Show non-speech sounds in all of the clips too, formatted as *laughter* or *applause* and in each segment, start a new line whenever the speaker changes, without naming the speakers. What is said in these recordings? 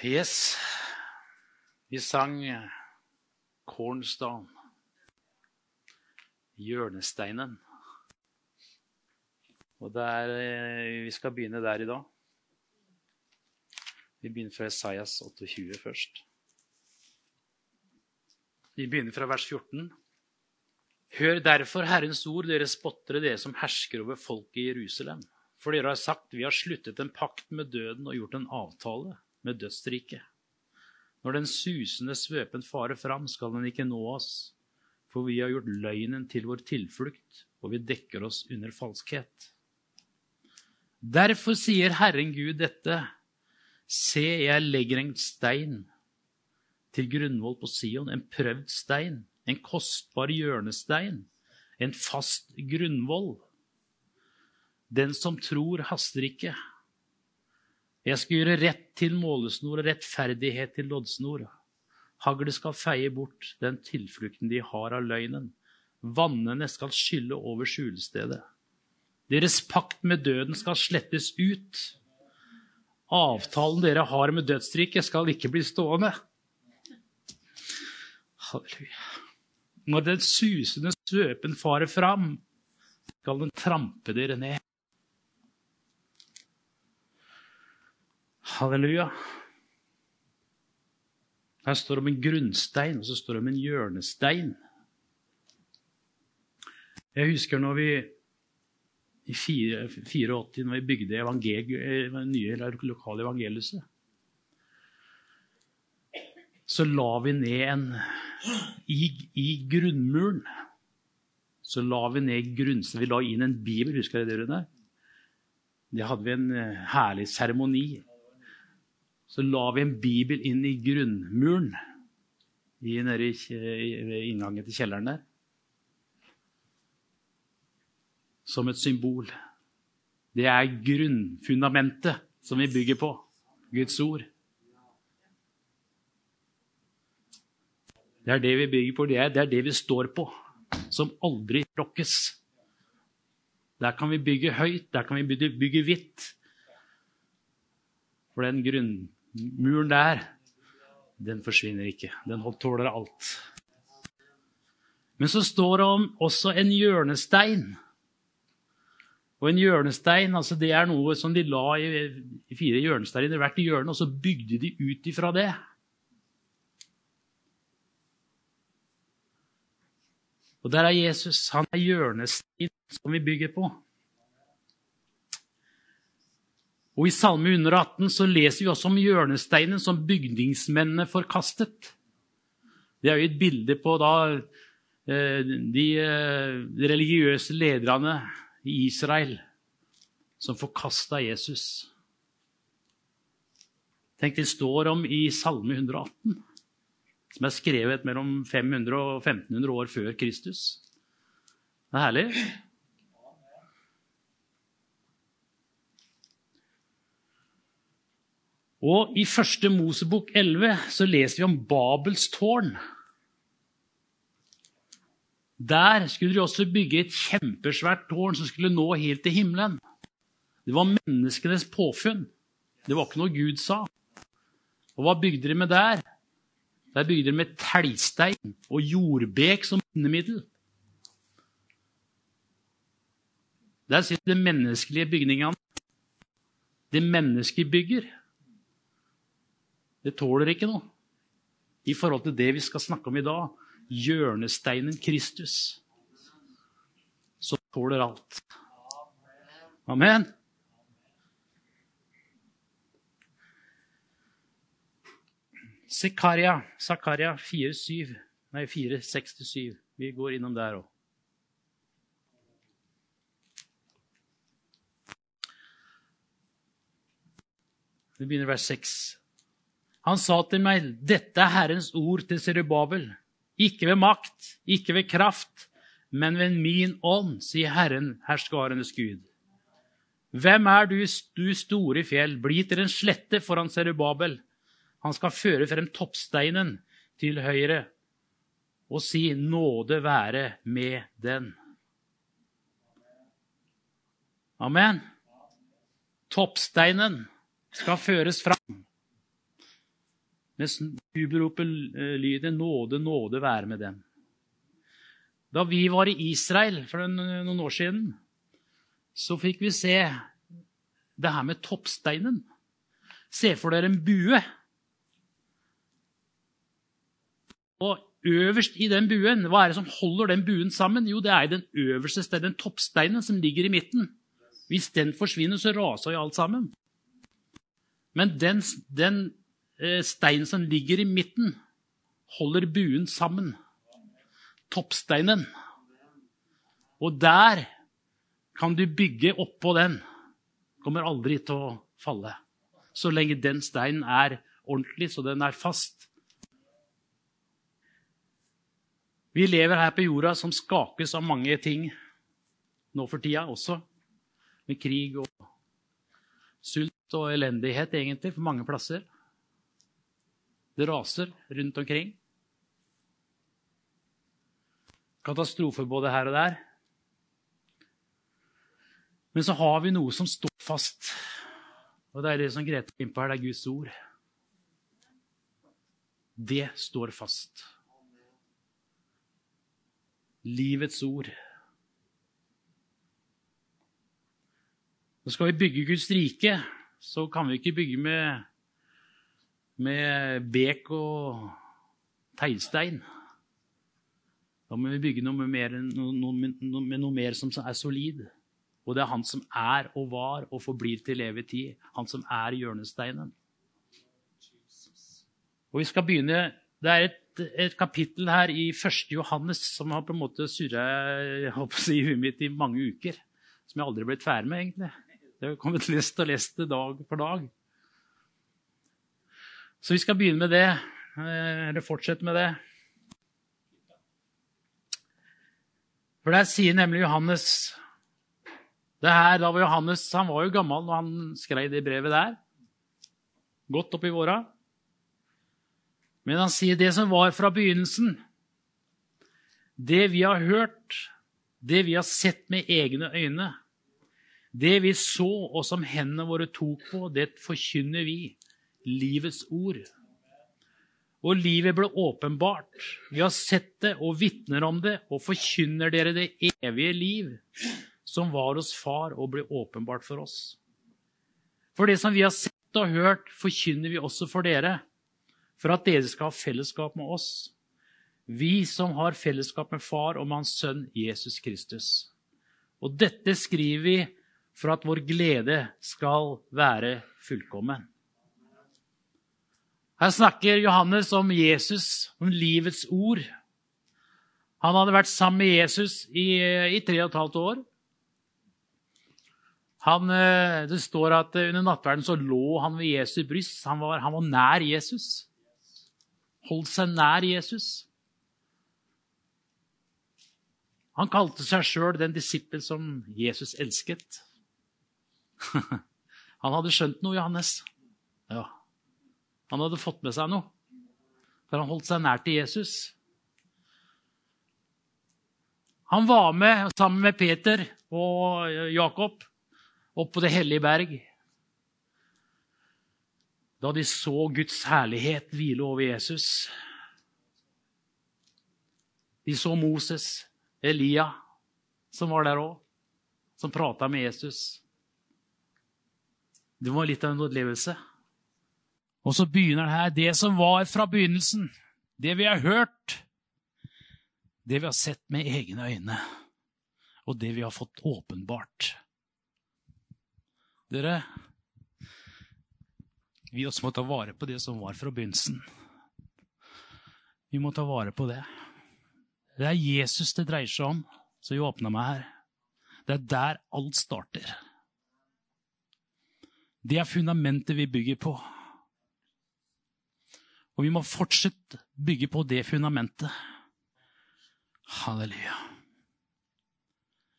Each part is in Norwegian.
Yes. Vi sang Cornstone. Hjørnesteinen. Og der, eh, Vi skal begynne der i dag. Vi begynner fra Esaias 28 først. Vi begynner fra vers 14. Hør derfor Herrens ord, dere spottere, dere som hersker over folket i Jerusalem. For dere har sagt, vi har sluttet en pakt med døden og gjort en avtale med dødsriket. Når den susende svøpen farer fram, skal den ikke nå oss, for vi har gjort løgnen til vår tilflukt, og vi dekker oss under falskhet. Derfor sier Herren Gud dette, se, jeg legger en stein til grunnvoll på Sion, en prøvd stein, en kostbar hjørnestein, en fast grunnvoll. Den som tror, haster ikke. Jeg skal gjøre rett til målesnor og rettferdighet til loddsnor. Haglet skal feie bort den tilflukten de har av løgnen. Vannene skal skylle over skjulestedet. Deres pakt med døden skal slettes ut. Avtalen dere har med dødsriket, skal ikke bli stående. Halleluja. Når den susende svøpen farer fram, skal den trampe dere ned. Halleluja. Her står det om en grunnstein, og så står det om en hjørnestein. Jeg husker når vi i 84 når vi bygde det nye lokale evangeliet, så la vi ned en i, i grunnmuren så la vi ned grunnstein. Vi la inn en bibel. Husker dere det? Det hadde vi en herlig seremoni så la vi en bibel inn i grunnmuren nede ved inngangen til kjelleren der. Som et symbol. Det er grunnfundamentet som vi bygger på. Guds ord. Det er det vi bygger på. Det er, det er det vi står på. Som aldri rokkes. Der kan vi bygge høyt, der kan vi bygge hvitt. For den grunn, muren der, den forsvinner ikke. Den tåler alt. Men så står det om også en hjørnestein. Og en hjørnestein altså det er noe som de la i, fire hjørnesteiner hvert hjørne, og så bygde de ut ifra det. Og der er Jesus. Han er hjørnestein som vi bygger på. Og I Salme 118 så leser vi også om hjørnesteinen som bygningsmennene forkastet. Det er jo et bilde på da eh, de eh, religiøse lederne i Israel som forkasta Jesus. Tenk, Det står om i Salme 118, som er skrevet mellom 500 og 1500 år før Kristus. Det er herlig. Og i første Mosebok 11 så leser vi om Babels tårn. Der skulle de også bygge et kjempesvært tårn som skulle nå helt til himmelen. Det var menneskenes påfunn. Det var ikke noe Gud sa. Og hva bygde de med der? Der bygde de med teglstein og jordbek som bindemiddel. Der sitter de menneskelige bygningene. Det mennesket bygger. Det tåler ikke noe i forhold til det vi skal snakke om i dag. Hjørnesteinen Kristus. Som tåler alt. Amen. Zakaria, Zakaria 4-7. Nei, 4-6-7. Vi går innom der òg. Vi begynner vers 6. Han sa til meg, 'Dette er Herrens ord til Serubabel.' Ikke ved makt, ikke ved kraft, men ved min ånd, sier Herren, herskarenes Gud. Hvem er du, du store fjell? Bli til en slette foran Serubabel. Han skal føre frem toppsteinen til høyre og si, nåde være med den. Amen. Toppsteinen skal føres fram. Mens jubelropet lyder 'Nåde, nåde være med dem'. Da vi var i Israel for noen år siden, så fikk vi se det her med toppsteinen. Se for dere en bue. Og øverst i den buen, hva er det som holder den buen sammen? Jo, det er den øverste steinen, den toppsteinen som ligger i midten. Hvis den forsvinner, så raser jo alt sammen. Men den, den eh, steinen som ligger i midten, holder buen sammen. Toppsteinen. Og der kan du bygge oppå den. Kommer aldri til å falle. Så lenge den steinen er ordentlig, så den er fast. Vi lever her på jorda som skakes av mange ting nå for tida også. Med krig og sult og elendighet, egentlig, for mange plasser. Det raser rundt omkring. Katastrofer både her og der. Men så har vi noe som står fast. Og det er det som Grete var inne på her, det er Guds ord. Det står fast livets ord. Nå skal vi bygge Guds rike, så kan vi ikke bygge med, med bek og teglstein. Da må vi bygge noe mer, noe, noe, noe mer som er solid. Og det er han som er og var og forblir til evig tid. Han som er hjørnesteinen. Og vi skal begynne Det er et et kapittel her i 1. Johannes som har på en måte surra i huet mitt i mange uker. Som jeg aldri har blitt ferdig med, egentlig. Det har kommet lest og lest dag for dag. Så vi skal begynne med det. Eh, eller fortsette med det. For der sier nemlig Johannes det her, da var Johannes han var jo gammel når han skrev det brevet der. Godt opp i våra. Men han sier det som var fra begynnelsen. Det vi har hørt, det vi har sett med egne øyne, det vi så og som hendene våre tok på, det forkynner vi. Livets ord. Og livet ble åpenbart. Vi har sett det og vitner om det og forkynner dere det evige liv som var hos Far og ble åpenbart for oss. For det som vi har sett og hørt, forkynner vi også for dere for at dere skal ha fellesskap med oss. Vi som har fellesskap med Far og med Hans Sønn Jesus Kristus. Og dette skriver vi for at vår glede skal være fullkommen. Her snakker Johannes om Jesus, om livets ord. Han hadde vært sammen med Jesus i, i tre og et halvt år. Han, eh, det står at under nattverden så lå han ved Jesu bryst. Han var, han var nær Jesus holdt seg nær Jesus. Han kalte seg sjøl den disippel som Jesus elsket. *laughs* Han hadde skjønt noe, Johannes. Ja. Han hadde fått med seg noe, for han holdt seg nær til Jesus. Han var med sammen med Peter og Jakob opp på det hellige berg da de så Guds herlighet hvile over Jesus. De så Moses, Elia, som var der òg, som prata med Jesus. Det var litt av en opplevelse. Og så begynner det her, det som var fra begynnelsen, det vi har hørt, det vi har sett med egne øyne, og det vi har fått åpenbart. Dere, vi også må ta vare på det som var fra begynnelsen. Vi må ta vare på det. Det er Jesus det dreier seg om, som vi åpna meg her. Det er der alt starter. Det er fundamentet vi bygger på. Og vi må fortsette bygge på det fundamentet. Halleluja.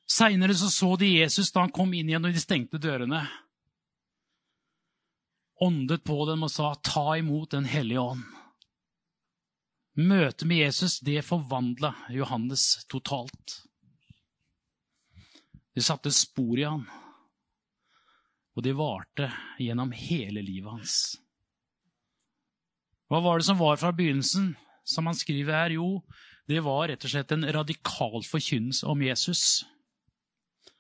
Seinere så, så de Jesus da han kom inn gjennom de stengte dørene åndet på dem og sa, 'Ta imot Den hellige ånd'. Møtet med Jesus det forvandla Johannes totalt. Det satte spor i han, og det varte gjennom hele livet hans. Hva var det som var fra begynnelsen, som han skriver her? Jo, det var rett og slett en radikal forkynnelse om Jesus.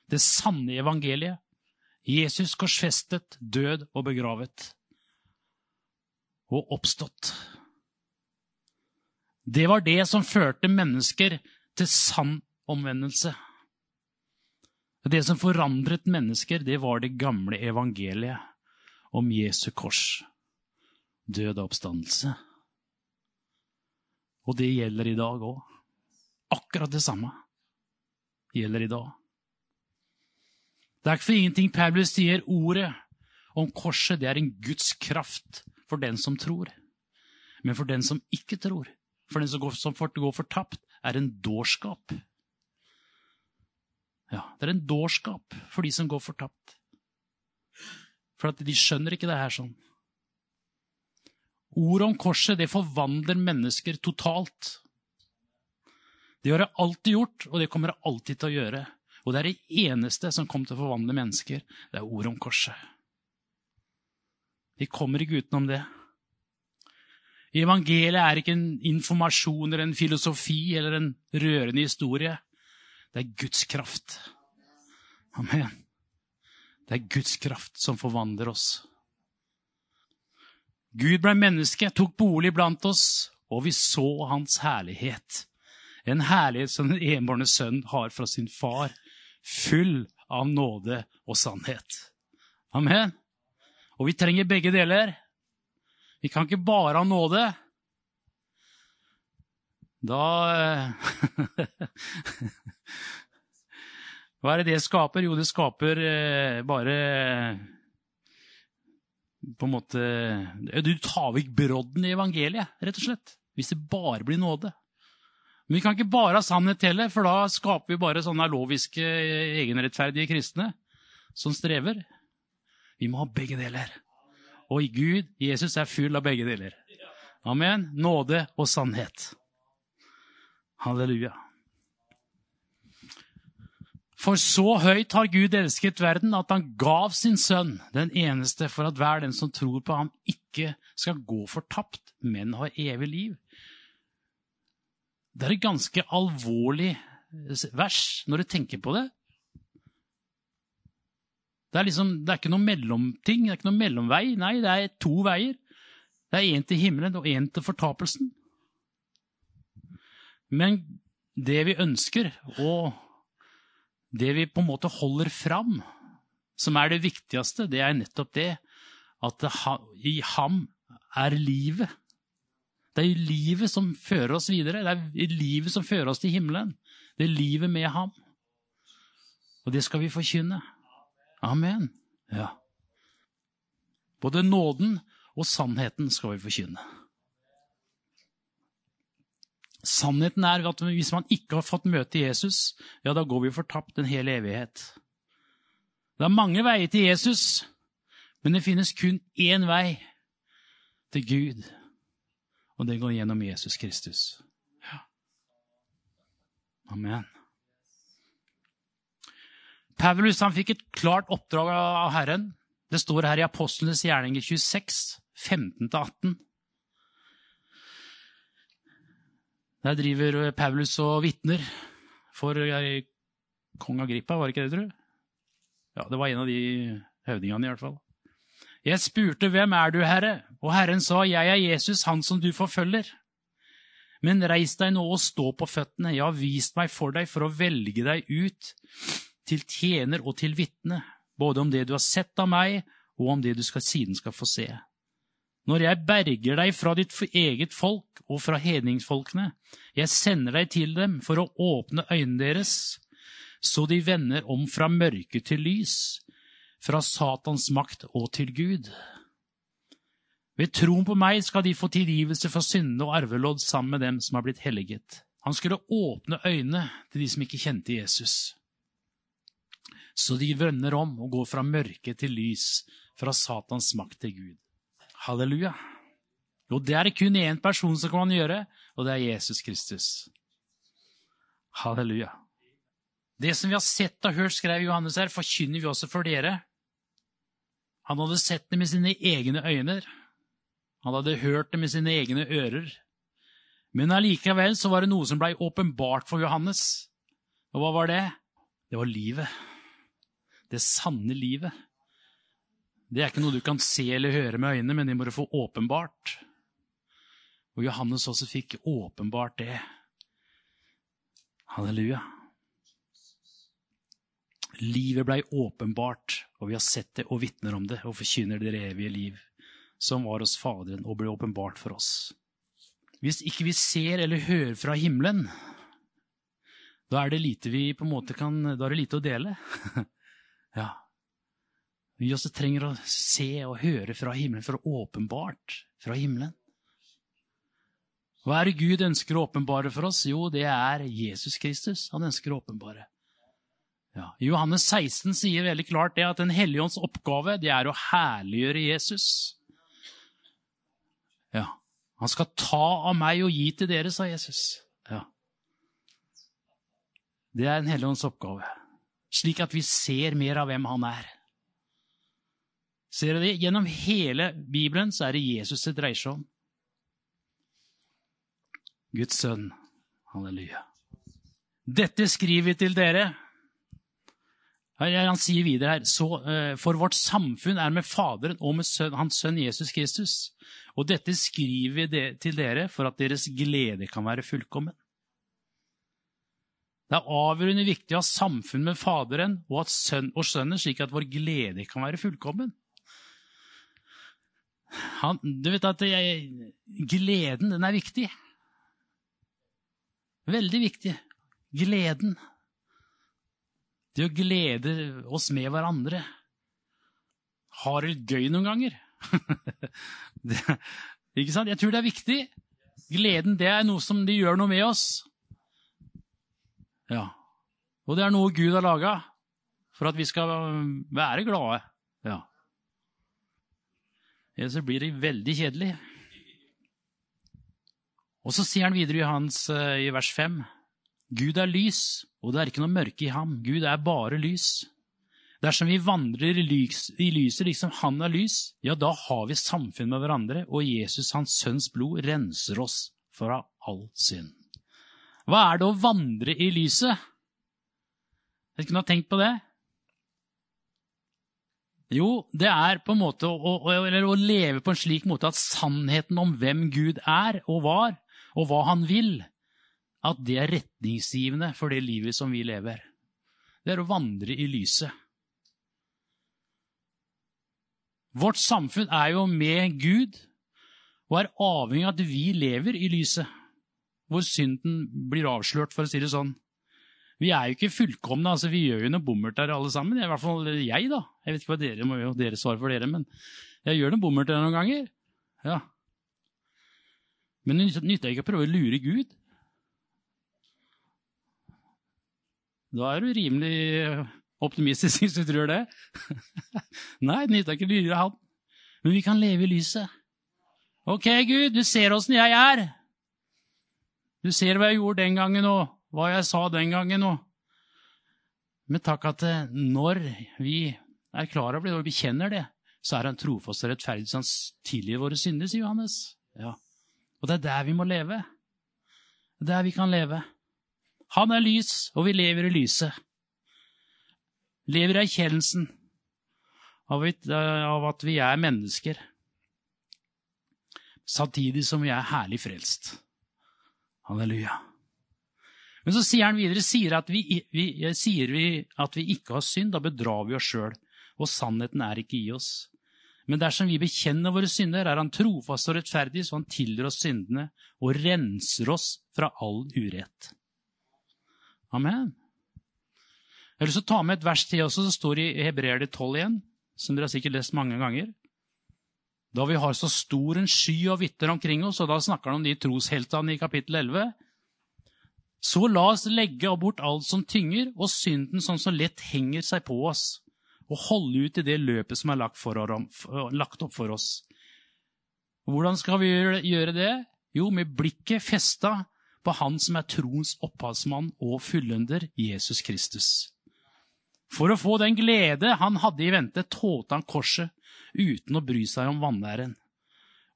Det sanne evangeliet. Jesus korsfestet, død og begravet. Og oppstått. Det var det som førte mennesker til sann omvendelse. Det som forandret mennesker, det var det gamle evangeliet om Jesu kors, død og oppstandelse. Og det gjelder i dag òg. Akkurat det samme gjelder i dag. Det er ikke for ingenting Paulus sier ordet om korset det er en Guds kraft for den som tror. Men for den som ikke tror, for den som går, som går fortapt, er en dårskap. Ja, det er en dårskap for de som går fortapt. For at de skjønner ikke det her sånn. Ordet om korset det forvandler mennesker totalt. Det har det alltid gjort, og det kommer det alltid til å gjøre. Og det er det eneste som kommer til å forvandle mennesker. Det er ordet om korset. Vi kommer ikke utenom det. Evangeliet er ikke en informasjon eller en filosofi eller en rørende historie. Det er Guds kraft. Amen. Det er Guds kraft som forvandler oss. Gud ble menneske, tok bolig blant oss, og vi så hans herlighet. En herlighet som den enbårne sønn har fra sin far, full av nåde og sannhet. Amen. Og vi trenger begge deler. Vi kan ikke bare ha nåde. Da eh, *laughs* Hva er det det skaper? Jo, det skaper eh, bare På en måte Du tar vekk brodden i evangeliet, rett og slett. Hvis det bare blir nåde. Men vi kan ikke bare ha sannhet heller, for da skaper vi bare sånne loviske, egenrettferdige kristne som strever. Vi må ha begge deler. Og Gud, Jesus, er full av begge deler. Amen. Nåde og sannhet. Halleluja. For så høyt har Gud elsket verden at han gav sin sønn, den eneste, for at hver den som tror på ham, ikke skal gå fortapt, men ha evig liv. Det er et ganske alvorlig vers når du tenker på det. Det er, liksom, det er ikke noe mellomting, det er ikke noe mellomvei. Nei, det er to veier. Det er én til himmelen og én til fortapelsen. Men det vi ønsker, og det vi på en måte holder fram, som er det viktigste, det er nettopp det at i ham er livet. Det er livet som fører oss videre. Det er livet som fører oss til himmelen. Det er livet med ham. Og det skal vi forkynne. Amen. Ja. Både nåden og sannheten skal vi forkynne. Sannheten er at hvis man ikke har fått møte Jesus, ja, da går vi fortapt en hel evighet. Det er mange veier til Jesus, men det finnes kun én vei til Gud, og det går gjennom Jesus Kristus. Ja. Amen. Paulus han fikk et klart oppdrag av Herren. Det står her i Apostlenes gjerninger 26, 15-18. Der driver Paulus og vitner for eh, kong Agrippa, var det ikke det, tror du? Ja, det var en av de høvdingene, i hvert fall. Jeg spurte, hvem er du, Herre? Og Herren sa, jeg er Jesus, han som du forfølger. Men reis deg nå og stå på føttene, jeg har vist meg for deg for å velge deg ut til tjener og til vitne, både om det du har sett av meg, og om det du skal, siden skal få se. Når jeg berger deg fra ditt eget folk og fra hedningsfolkene, jeg sender deg til dem for å åpne øynene deres, så de vender om fra mørke til lys, fra Satans makt og til Gud. Ved troen på meg skal de få tilgivelse for syndene og arvelodd sammen med dem som har blitt helliget. Han skulle åpne øynene til de som ikke kjente Jesus. Så de vender om og går fra mørke til lys, fra Satans makt til Gud. Halleluja. Jo, det er det kun én person som kan gjøre, og det er Jesus Kristus. Halleluja. Det som vi har sett og hørt, skrev Johannes her, forkynner vi også for dere. Han hadde sett det med sine egne øyne, Han hadde hørt det med sine egne ører. Men allikevel så var det noe som blei åpenbart for Johannes. Og hva var det? Det var livet. Det sanne livet. Det er ikke noe du kan se eller høre med øynene, men det må du få åpenbart. Og Johannes også fikk åpenbart det. Halleluja. Livet blei åpenbart, og vi har sett det og vitner om det og forkynner det evige liv, som var hos Faderen og ble åpenbart for oss. Hvis ikke vi ser eller hører fra himmelen, da er det lite vi på en måte kan, da er det lite å dele. *laughs* ja. Vi også trenger å se og høre fra himmelen, for åpenbart fra himmelen. Hva er det Gud ønsker å åpenbare for oss? Jo, det er Jesus Kristus han ønsker å åpenbare. Ja. Johannes 16 sier veldig klart det at Den hellige ånds oppgave det er å herliggjøre Jesus. Ja. Han skal ta av meg og gi til dere, sa Jesus. Ja. Det er Den hellige ånds oppgave. Slik at vi ser mer av hvem han er. Ser dere det? Gjennom hele Bibelen så er det Jesus det dreier seg om. Guds sønn. Halleluja. Dette skriver vi til dere han sier videre her så, eh, For vårt samfunn er med Faderen og med søn, hans sønn Jesus Kristus. Og dette skriver vi til dere for at deres glede kan være fullkommen. Det er avgjørende viktig å ha samfunn med Faderen og, sønn, og Sønnen, slik at vår glede kan være fullkommen. Han, du vet at jeg, Gleden, den er viktig. Veldig viktig. Gleden. Det å glede oss med hverandre. Har det gøy noen ganger. *laughs* det, ikke sant? Jeg tror det er viktig. Gleden det er noe som de gjør noe med oss. Ja. Og det er noe Gud har laga for at vi skal være glade. Ja. Ellers blir det veldig kjedelig. Og så sier han videre i, hans, eh, i vers 5 Gud er lys, og det er ikke noe mørke i ham. Gud er bare lys. Dersom vi vandrer i, lys, i lyset liksom han er lys, ja, da har vi samfunn med hverandre, og Jesus, hans sønns blod, renser oss fra all synd. Hva er det å vandre i lyset? Vet ikke ha tenkt på det? Jo, det er på en måte å, å, å, leve på en slik måte at sannheten om hvem Gud er og var, og hva han vil, at det er retningsgivende for det livet som vi lever. Det er å vandre i lyset. Vårt samfunn er jo med Gud og er avhengig av at vi lever i lyset, hvor synden blir avslørt, for å si det sånn. Vi er jo ikke fullkomne, altså vi gjør jo noe bommert der alle sammen. I hvert fall jeg, da. Jeg vet ikke hva dere må jo dere svare for dere, men jeg gjør noe bommert der noen ganger. Ja. Men det nytter ikke å prøve å lure Gud. Da er du rimelig optimistisk *laughs* hvis du tror det. *laughs* Nei, det nytter ikke å lure han. Men vi kan leve i lyset. Ok, Gud, du ser åssen jeg er. Du ser hva jeg gjorde den gangen, og hva jeg sa den gangen. òg. Men takk at eh, når vi er klar over det og vi kjenner det, så er han trofast og rettferdig, så han tilgir våre synder, sier Johannes. Ja. Og det er der vi må leve. Er der vi kan leve. Han er lys, og vi lever i lyset. Lever i erkjennelsen av, at vi er mennesker, samtidig som vi er herlig frelst. Halleluja. Men så sier han videre sier, at vi, vi, sier vi at vi ikke har synd, da bedrar vi oss sjøl, og sannheten er ikke i oss. Men dersom vi bekjenner våre synder, er han trofast og rettferdig, så han tilgir oss syndene og renser oss fra all urett. Amen. Jeg har lyst til å ta med et vers til også, som står i Hebreer 12 igjen, som dere har sikkert lest mange ganger. Da vi har så stor en sky av vitner omkring oss, og da snakker han om de trosheltene i kapittel 11, så la oss legge bort alt som tynger, og synden som så lett henger seg på oss, og holde ut i det løpet som er lagt, opp for oss. Hvordan skal vi gjøre det? Jo, med blikket festa på Han som er troens opphavsmann og fullender, Jesus Kristus. For å få den glede han hadde i vente, tålte han korset uten å bry seg om vanæren.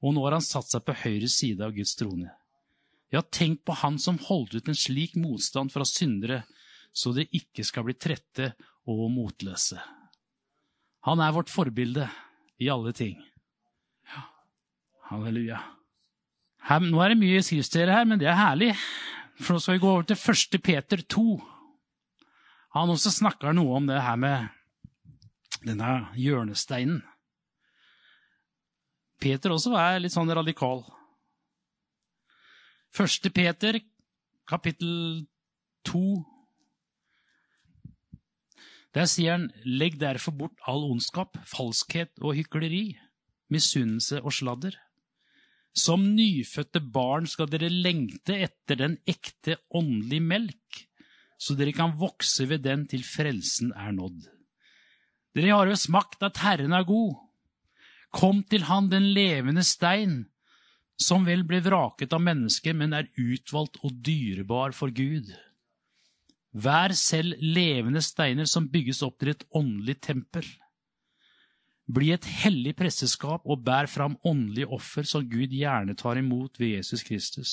og nå har han satt seg på høyre side av Guds trone. Ja, tenk på han som holdt ut en slik motstand fra syndere, så de ikke skal bli trette og motløse. Han er vårt forbilde i alle ting. Ja, halleluja. Her, nå er det mye skriftsteder her, men det er herlig. For nå skal vi gå over til 1. Peter 2. Han også snakker noe om det her med denne hjørnesteinen. Peter også er litt sånn radikal. 1. Peter, kapittel 2. Der sier han, legg derfor bort all ondskap, falskhet og hykleri, misunnelse og sladder. Som nyfødte barn skal dere lengte etter den ekte åndelige melk, så dere kan vokse ved den til frelsen er nådd. Dere har jo smakt at Herren er god. Kom til Han den levende stein, som vel ble vraket av mennesker, men er utvalgt og dyrebar for Gud. Vær selv levende steiner som bygges opp til et åndelig tempel. Bli et hellig presteskap og bær fram åndelige offer som Gud gjerne tar imot ved Jesus Kristus.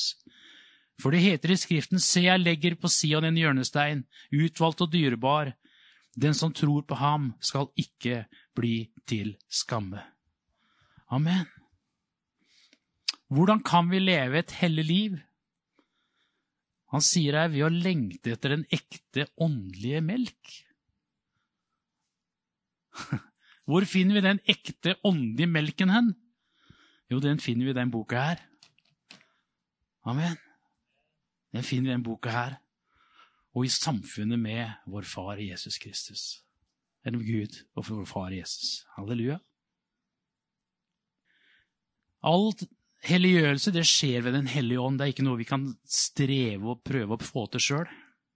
For det heter i Skriften, Se, jeg legger på Sion en hjørnestein, utvalgt og dyrebar. Den som tror på ham, skal ikke bli til skamme. Amen. Hvordan kan vi leve et hellig liv? Han sier her ved å lengte etter den ekte åndelige melk. *laughs* Hvor finner vi den ekte åndelige melken hen? Jo, den finner vi i den boka her. Amen. Den finner vi i den boka her. Og i samfunnet med vår far Jesus Kristus. Eller med Gud og vår far Jesus. Halleluja. All helliggjørelse det skjer ved Den hellige ånd. Det er ikke noe vi kan streve og prøve å få til sjøl.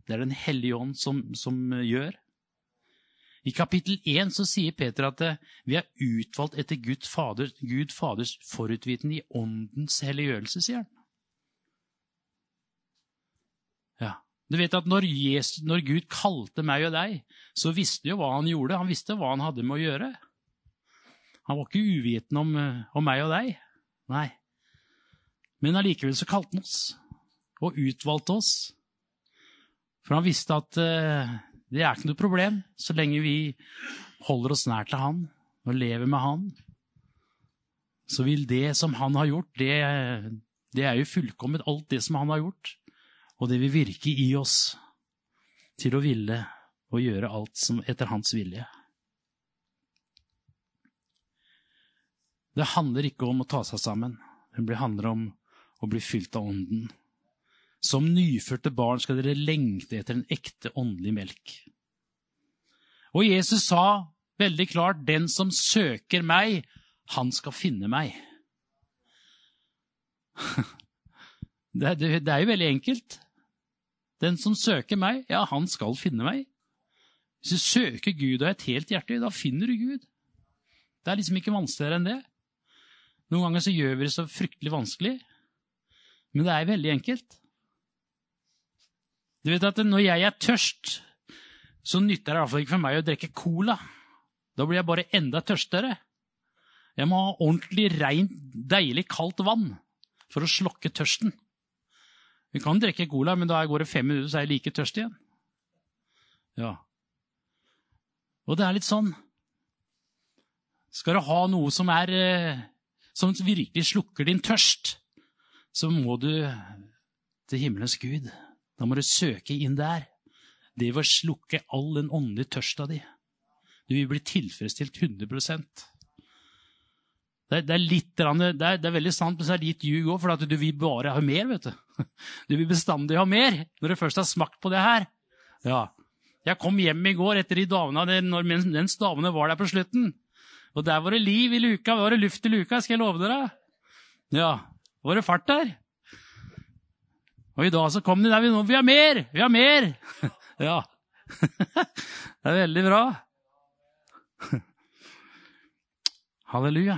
Det er Den hellige ånd som, som gjør. I kapittel 1 så sier Peter at eh, vi er utvalgt etter Gud, Fader, Gud Faders forutvitende i åndens helliggjørelse, sier han. Ja. Du vet at når, Jesus, når, Gud kalte meg og deg, så visste han jo hva han gjorde. Han visste hva han hadde med å gjøre. Han var ikke uvitende om, eh, om meg og deg. Nei. Men allikevel så kalte han oss, og utvalgte oss. For han visste at uh, det er ikke noe problem så lenge vi holder oss nær til Han og lever med Han. Så vil det som Han har gjort, det, det er jo fullkomment alt det som Han har gjort. Og det vil virke i oss til å ville og gjøre alt som etter Hans vilje. Det handler ikke om å ta seg sammen, det handler om å bli fylt av Ånden. Som nyfødte barn skal dere lengte etter en ekte åndelig melk. Og Jesus sa veldig klart, 'Den som søker meg, han skal finne meg'. *laughs* Det er jo veldig enkelt. Den som søker meg, ja, han skal finne meg. Hvis du søker Gud av et helt hjerte, da finner du Gud. Det er liksom ikke vanskeligere enn det. Noen ganger så gjør vi det så fryktelig vanskelig, men det er veldig enkelt. Du vet at Når jeg er tørst, så nytter det iallfall ikke for meg å drikke cola. Da blir jeg bare enda tørstere. Jeg må ha ordentlig rent, deilig, kaldt vann for å slokke tørsten. Vi kan drikke cola, men da går det fem minutter, så er jeg like tørst igjen. Ja. Og det er litt sånn Skal du ha noe som er eh, som virkelig slukker din tørst, så må du til himmelens Gud. Da må du søke inn der. Det vil slukke all den åndelige tørsta di. Du vil bli tilfredsstilt 100% det er, det er, litt, det er, det er veldig sant, men så er det litt ljug òg, for du vil bare ha mer. vet Du *laughs* Du vil bestandig ha mer når du først har smakt på det her. Ja. Jeg kom hjem i går etter de damene, når mens damene var der på slutten. Og der var det liv i luka, var det luft i luka, skal jeg love dere. Ja, var det fart der? Og i dag så kom de der vi har mer! Vi har mer! *laughs* Ja. *laughs* Det er veldig bra. *laughs* Halleluja.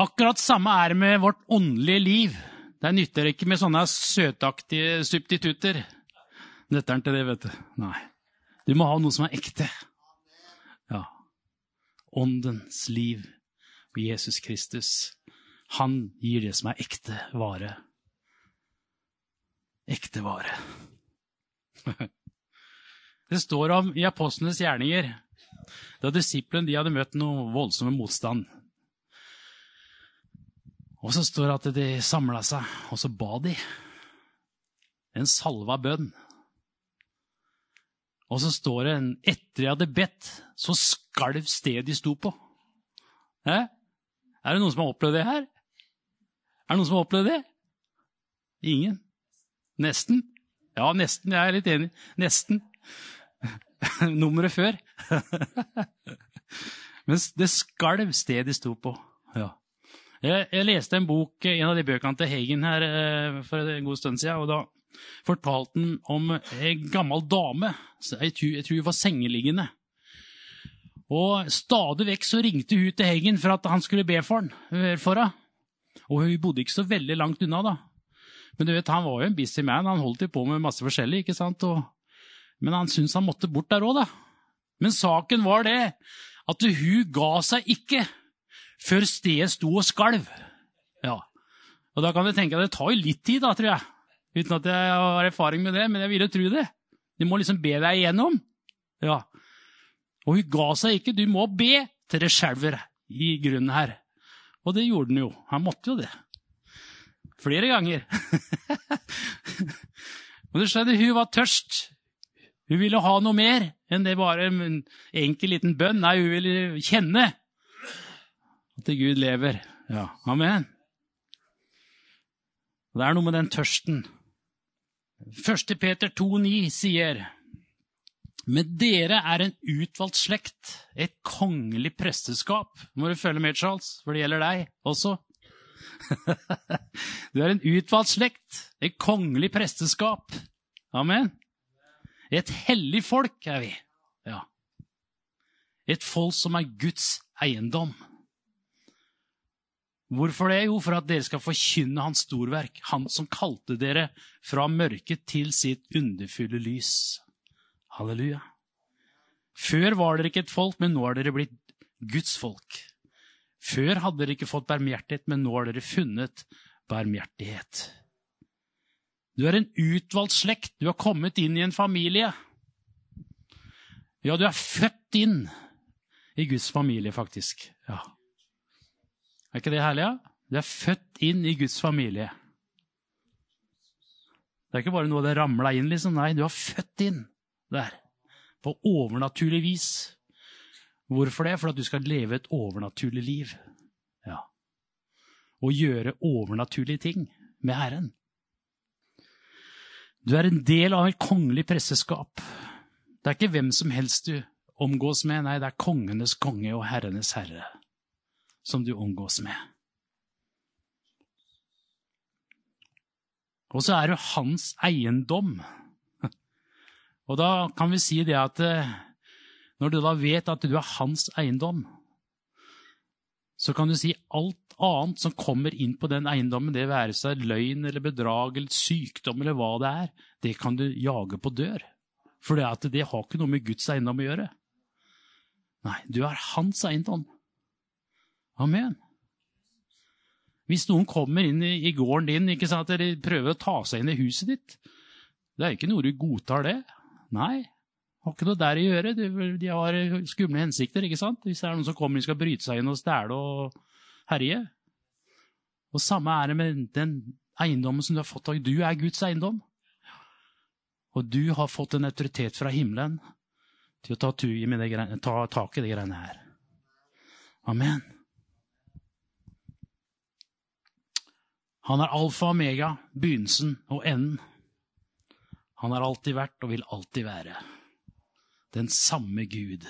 Akkurat samme er det med vårt åndelige liv. Det nytter ikke med sånne søtaktige substitutter. Nøtteren til det, vet du. Nei. Du må ha noe som er ekte. Ja. åndens liv. Og Jesus Kristus, han gir det som er ekte vare. Ekte vare. *laughs* Det står om i apostlenes gjerninger, da disiplene de hadde møtt noe voldsomme motstand. Og så står det at de samla seg, og så ba de. En salva bønn. Og så står det etter de hadde bedt, så skalv stedet de sto på. Hæ? Er det noen som har opplevd det her? Er det noen som har opplevd det? Ingen? Nesten? Ja, nesten. Jeg er litt enig. Nesten. *laughs* Nummeret før. *laughs* Men det skalv stedet de sto på. Ja. Jeg, jeg, leste en bok, en av de bøkene til Hagen her eh, for en god stund siden. og da fortalte han om ei gammel dame. Jeg tror hun var sengeliggende. Og Stadig vekk så ringte hun til Hengen for at han skulle be for henne. Og hun bodde ikke så veldig langt unna. da. Men du vet, han var jo en busy man. Han holdt jo på med masse forskjellig. ikke sant? Og, men han syntes han måtte bort der òg, da. Men saken var det at hun ga seg ikke før stedet sto og skalv. Ja. Og da kan du tenke deg, det tar jo litt tid, da, tror jeg. Uten at jeg har erfaring med det, men jeg vil jo tro det. Du må liksom be deg igjennom. Ja. Og hun ga seg ikke. Du må be til det skjelver i grunnen her. Og det gjorde han jo. Han måtte jo det. Flere ganger. *laughs* Og det skjedde, hun var tørst. Hun ville ha noe mer enn det bare en enkel liten bønn. Nei, hun ville kjenne at Gud lever. Ja, amen. Og det er noe med den tørsten. 1. Peter 2,9 sier Men dere er en utvalgt slekt, et kongelig presteskap. Må du følge med, Charles, for det gjelder deg også. *laughs* du er en utvalgt slekt, et kongelig presteskap. Amen. Et hellig folk er vi. Ja. Et folk som er Guds eiendom. Hvorfor det? Jo, for at dere skal forkynne hans storverk, han som kalte dere fra mørket til sitt underfulle lys. Halleluja. Før var dere ikke et folk, men nå er dere blitt Guds folk. Før hadde dere ikke fått barmhjertighet, men nå har dere funnet barmhjertighet. Du er en utvalgt slekt. Du har kommet inn i en familie. Ja, du er født inn i Guds familie, faktisk. Ja. Er ikke det herlig? Ja? Du er født inn i Guds familie. Det er ikke bare noe det ramla inn, liksom. Nei, du er født inn der. På overnaturlig vis. Hvorfor det? For at du skal leve et overnaturlig liv. Ja. Og gjøre overnaturlige ting med Herren. Du er en del av et kongelig presseskap. Det er ikke hvem som helst du omgås med. Nei, det er kongenes konge og herrenes herre som du omgås med. Og så er det hans eiendom. Og da kan vi si det at eh, når du da vet at du er hans eiendom, så kan du si alt annet som kommer inn på den eiendommen, det være seg løgn eller bedrag eller sykdom eller hva det er, det kan du jage på dør. For det, det har ikke noe med Guds eiendom å gjøre. Nei, du er hans eiendom. Amen. Hvis noen kommer inn i, gården din ikke sant, eller prøver å ta seg inn i huset ditt, det er ikke noe du godtar det. Nei, har ikke noe der å gjøre. De har skumle hensikter. ikke sant? Hvis det er noen som kommer de skal bryte seg inn og stjele og herje. Og Samme er det med den eiendommen som du har fått. av Du er Guds eiendom. Og du har fått en autoritet fra himmelen til å ta, ta tak i de greiene her. Amen. Han er alfa og omega, begynnelsen og enden. Han har alltid vært og vil alltid være den samme Gud.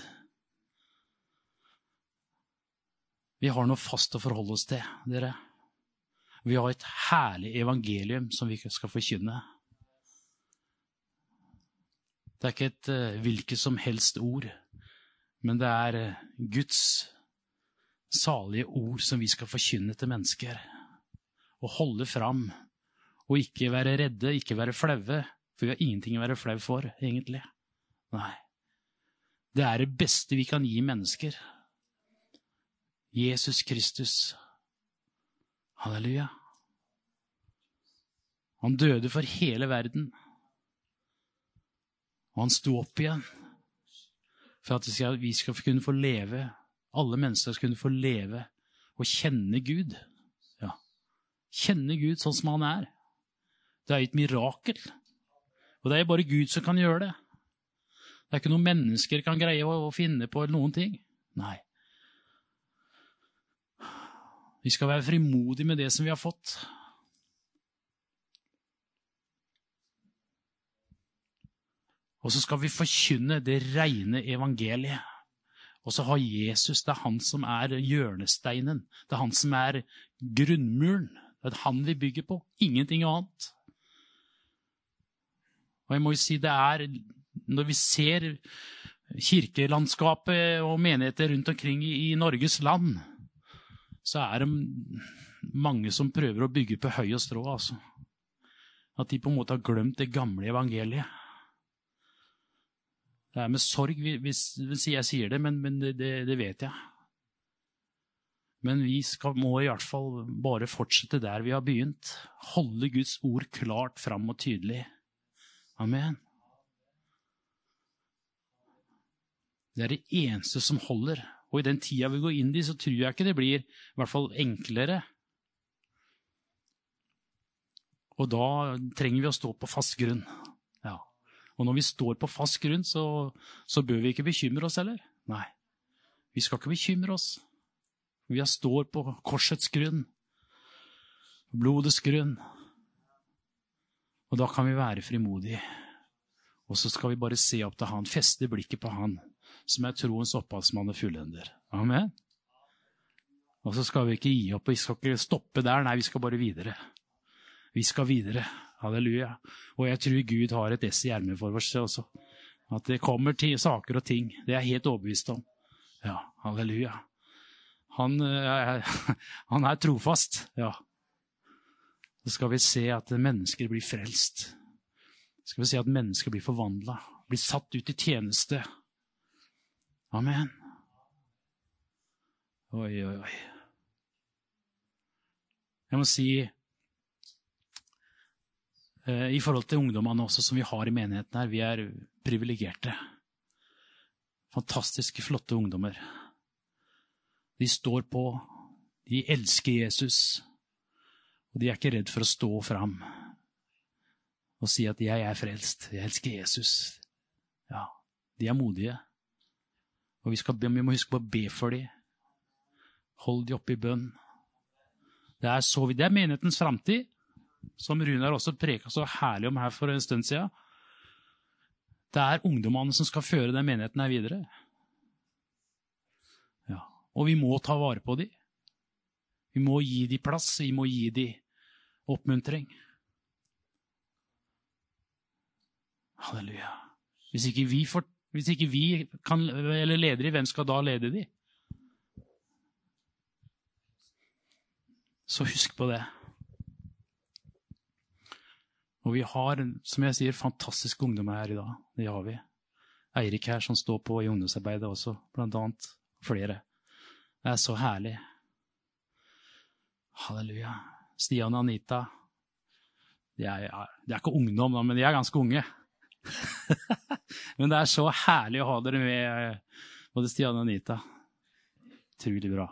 Vi har noe fast å forholde oss til, dere. Vi har et herlig evangelium som vi skal forkynne. Det er ikke et uh, hvilket som helst ord, men det er uh, Guds salige ord som vi skal forkynne til mennesker å holde fram og ikke være redde, ikke være flaue. For vi har ingenting å være flau for, egentlig. Nei. Det er det beste vi kan gi mennesker. Jesus Kristus. Halleluja. Han døde for hele verden. Og han sto opp igjen for at vi skal kunne få leve, alle mennesker skal kunne få leve og kjenne Gud. Ja. Kjenne Gud sånn som han er. Det er et mirakel. Og det er bare Gud som kan gjøre det. Det er ikke noen mennesker kan greie å, finne på noen ting. Nei. Vi skal være frimodige med det som vi har fått. Og så skal vi forkynne det rene evangeliet. Og så har Jesus Det er han som er hjørnesteinen. Det er han som er grunnmuren. Det er han vi bygger på. Ingenting annet. Og jeg må jo si det er Når vi ser kirkelandskapet og menigheter rundt omkring i Norges land, så er det mange som prøver å bygge på høy og strå. altså. At de på en måte har glemt det gamle evangeliet. Det er med sorg hvis, hvis jeg sier det, men, men det, det, vet jeg. Men vi skal, må i hvert fall bare fortsette der vi har begynt. Holde Guds ord klart fram og tydelig. Amen. Det er det eneste som holder. Og i den tida vi går inn i, så tror jeg ikke det blir i hvert fall enklere. Og da trenger vi å stå på fast grunn. Ja. Og når vi står på fast grunn, så, så bør vi ikke bekymre oss heller. Nei, vi skal ikke bekymre oss. Vi står på korsets grunn, blodets grunn. Og da kan vi være frimodige. Og så skal vi bare se opp til Han, feste blikket på Han, som er troens opphavsmann og fullender. Amen. Og så skal vi ikke gi opp, vi skal ikke stoppe der. Nei, vi skal bare videre. Vi skal videre. Halleluja. Og jeg tror Gud har et ess i ermet for oss også. At det kommer til saker og ting. Det er jeg helt overbevist om. Ja, halleluja. Han, er, *laughs* han er trofast, ja. Så skal vi se at mennesker blir frelst. Så skal vi se at mennesker blir forvandla, blir satt ut i tjeneste. Amen. Oi, oi, oi. Jeg må si Eh, i forhold til ungdommene også som vi har i menigheten her. Vi er privilegerte. Fantastiske, flotte ungdommer. De står på. De elsker Jesus. Og de er ikke redd for å stå fram og si at 'jeg er frelst', 'jeg elsker Jesus'. Ja, De er modige. Og vi, skal, vi må huske på å be for dem. Hold dem oppe i bønn. Det er, så, det er menighetens framtid som Runar også preka så herlig om her for en stund siden. Det er ungdommene som skal føre den menigheten her videre. Ja. Og vi må ta vare på dem. Vi må gi dem plass, vi må gi dem oppmuntring. Halleluja. Hvis ikke vi, får, hvis ikke vi kan, eller leder i hvem skal da lede de? Så husk på det. Og vi har, som jeg sier, fantastiske ungdommer her i dag. Det har vi. Eirik her som står på i ungdomsarbeidet også, blant annet. Flere. Det er så herlig. Halleluja. Stian og Anita. De er, de er ikke ungdom, men de er ganske unge. *laughs* men det er så herlig å ha dere med, både Stian og Anita. Utrolig bra.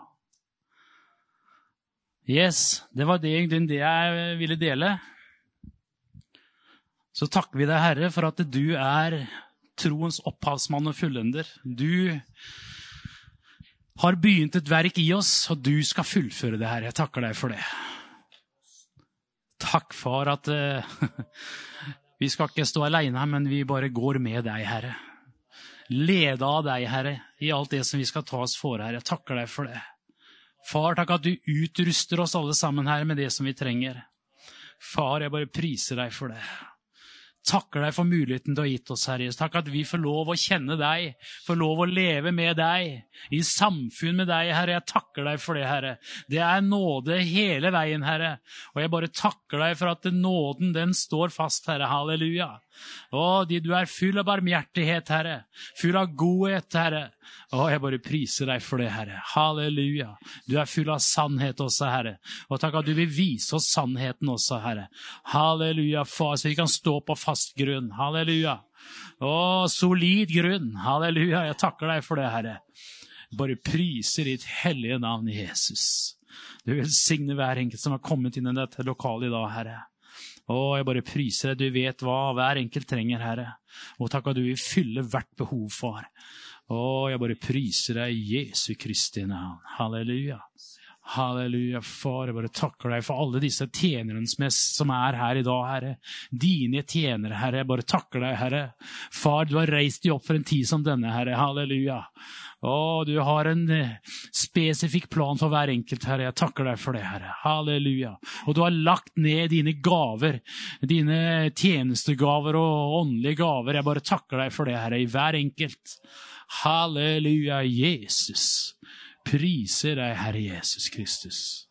Yes, det var det, det jeg ville dele så takker vi deg, Herre, for at du er troens opphavsmann og fullender. Du har begynt et verk i oss, og du skal fullføre det, Herre. Jeg takker deg for det. Takk, far, at uh, *laughs* vi skal ikke stå aleine, men vi bare går med deg, Herre. Lede av deg, Herre, i alt det som vi skal ta oss for, Herre. Jeg takker deg for det. Far, takk at du utruster oss alle sammen, Herre, med det som vi trenger. Far, jeg bare priser deg for det takker deg for muligheten du har gitt oss, Herre. Takk at vi får lov å kjenne deg, får lov å leve med deg, i samfunn med deg, Herre. Jeg takker deg for det, Herre. Det er nåde hele veien, Herre. Og jeg bare takker deg for at nåden, den står fast, Herre. Halleluja. Å, du er full av barmhjertighet, Herre. Full av godhet, Herre. Å, jeg bare priser deg for det, Herre. Halleluja. Du er full av sannhet også, Herre. Og takk at du vil vise oss sannheten også, Herre. Halleluja, far, så vi kan stå på fast grunn. Halleluja. Å, solid grunn. Halleluja. Jeg takker deg for det, Herre. Bare priser ditt hellige navn, Jesus. Du velsigne hver enkelt som har kommet inn i dette lokalet i dag, Herre. Å, jeg bare priser deg. Du vet hva hver enkelt trenger, Herre. Og takk at du vil fylle hvert behov, far. Å, jeg bare priser deg Jesu Kristi navn. Halleluja. Halleluja, far. Jeg bare takker deg for alle disse tjenerne som er her i dag, Herre. Dine tjenere, Herre. Jeg bare takker deg, Herre. Far, du har reist dem opp for en tid som denne, Herre. Halleluja. Å, du har en eh, spesifikk plan for hver enkelt, Herre. Jeg takker deg for det, Herre. Halleluja. Og du har lagt ned dine gaver, dine tjenestegaver og åndelige gaver. Jeg bare takker deg for det, Herre, i hver enkelt. Halleluja, Jesus. Priser deg, Herre Jesus Kristus.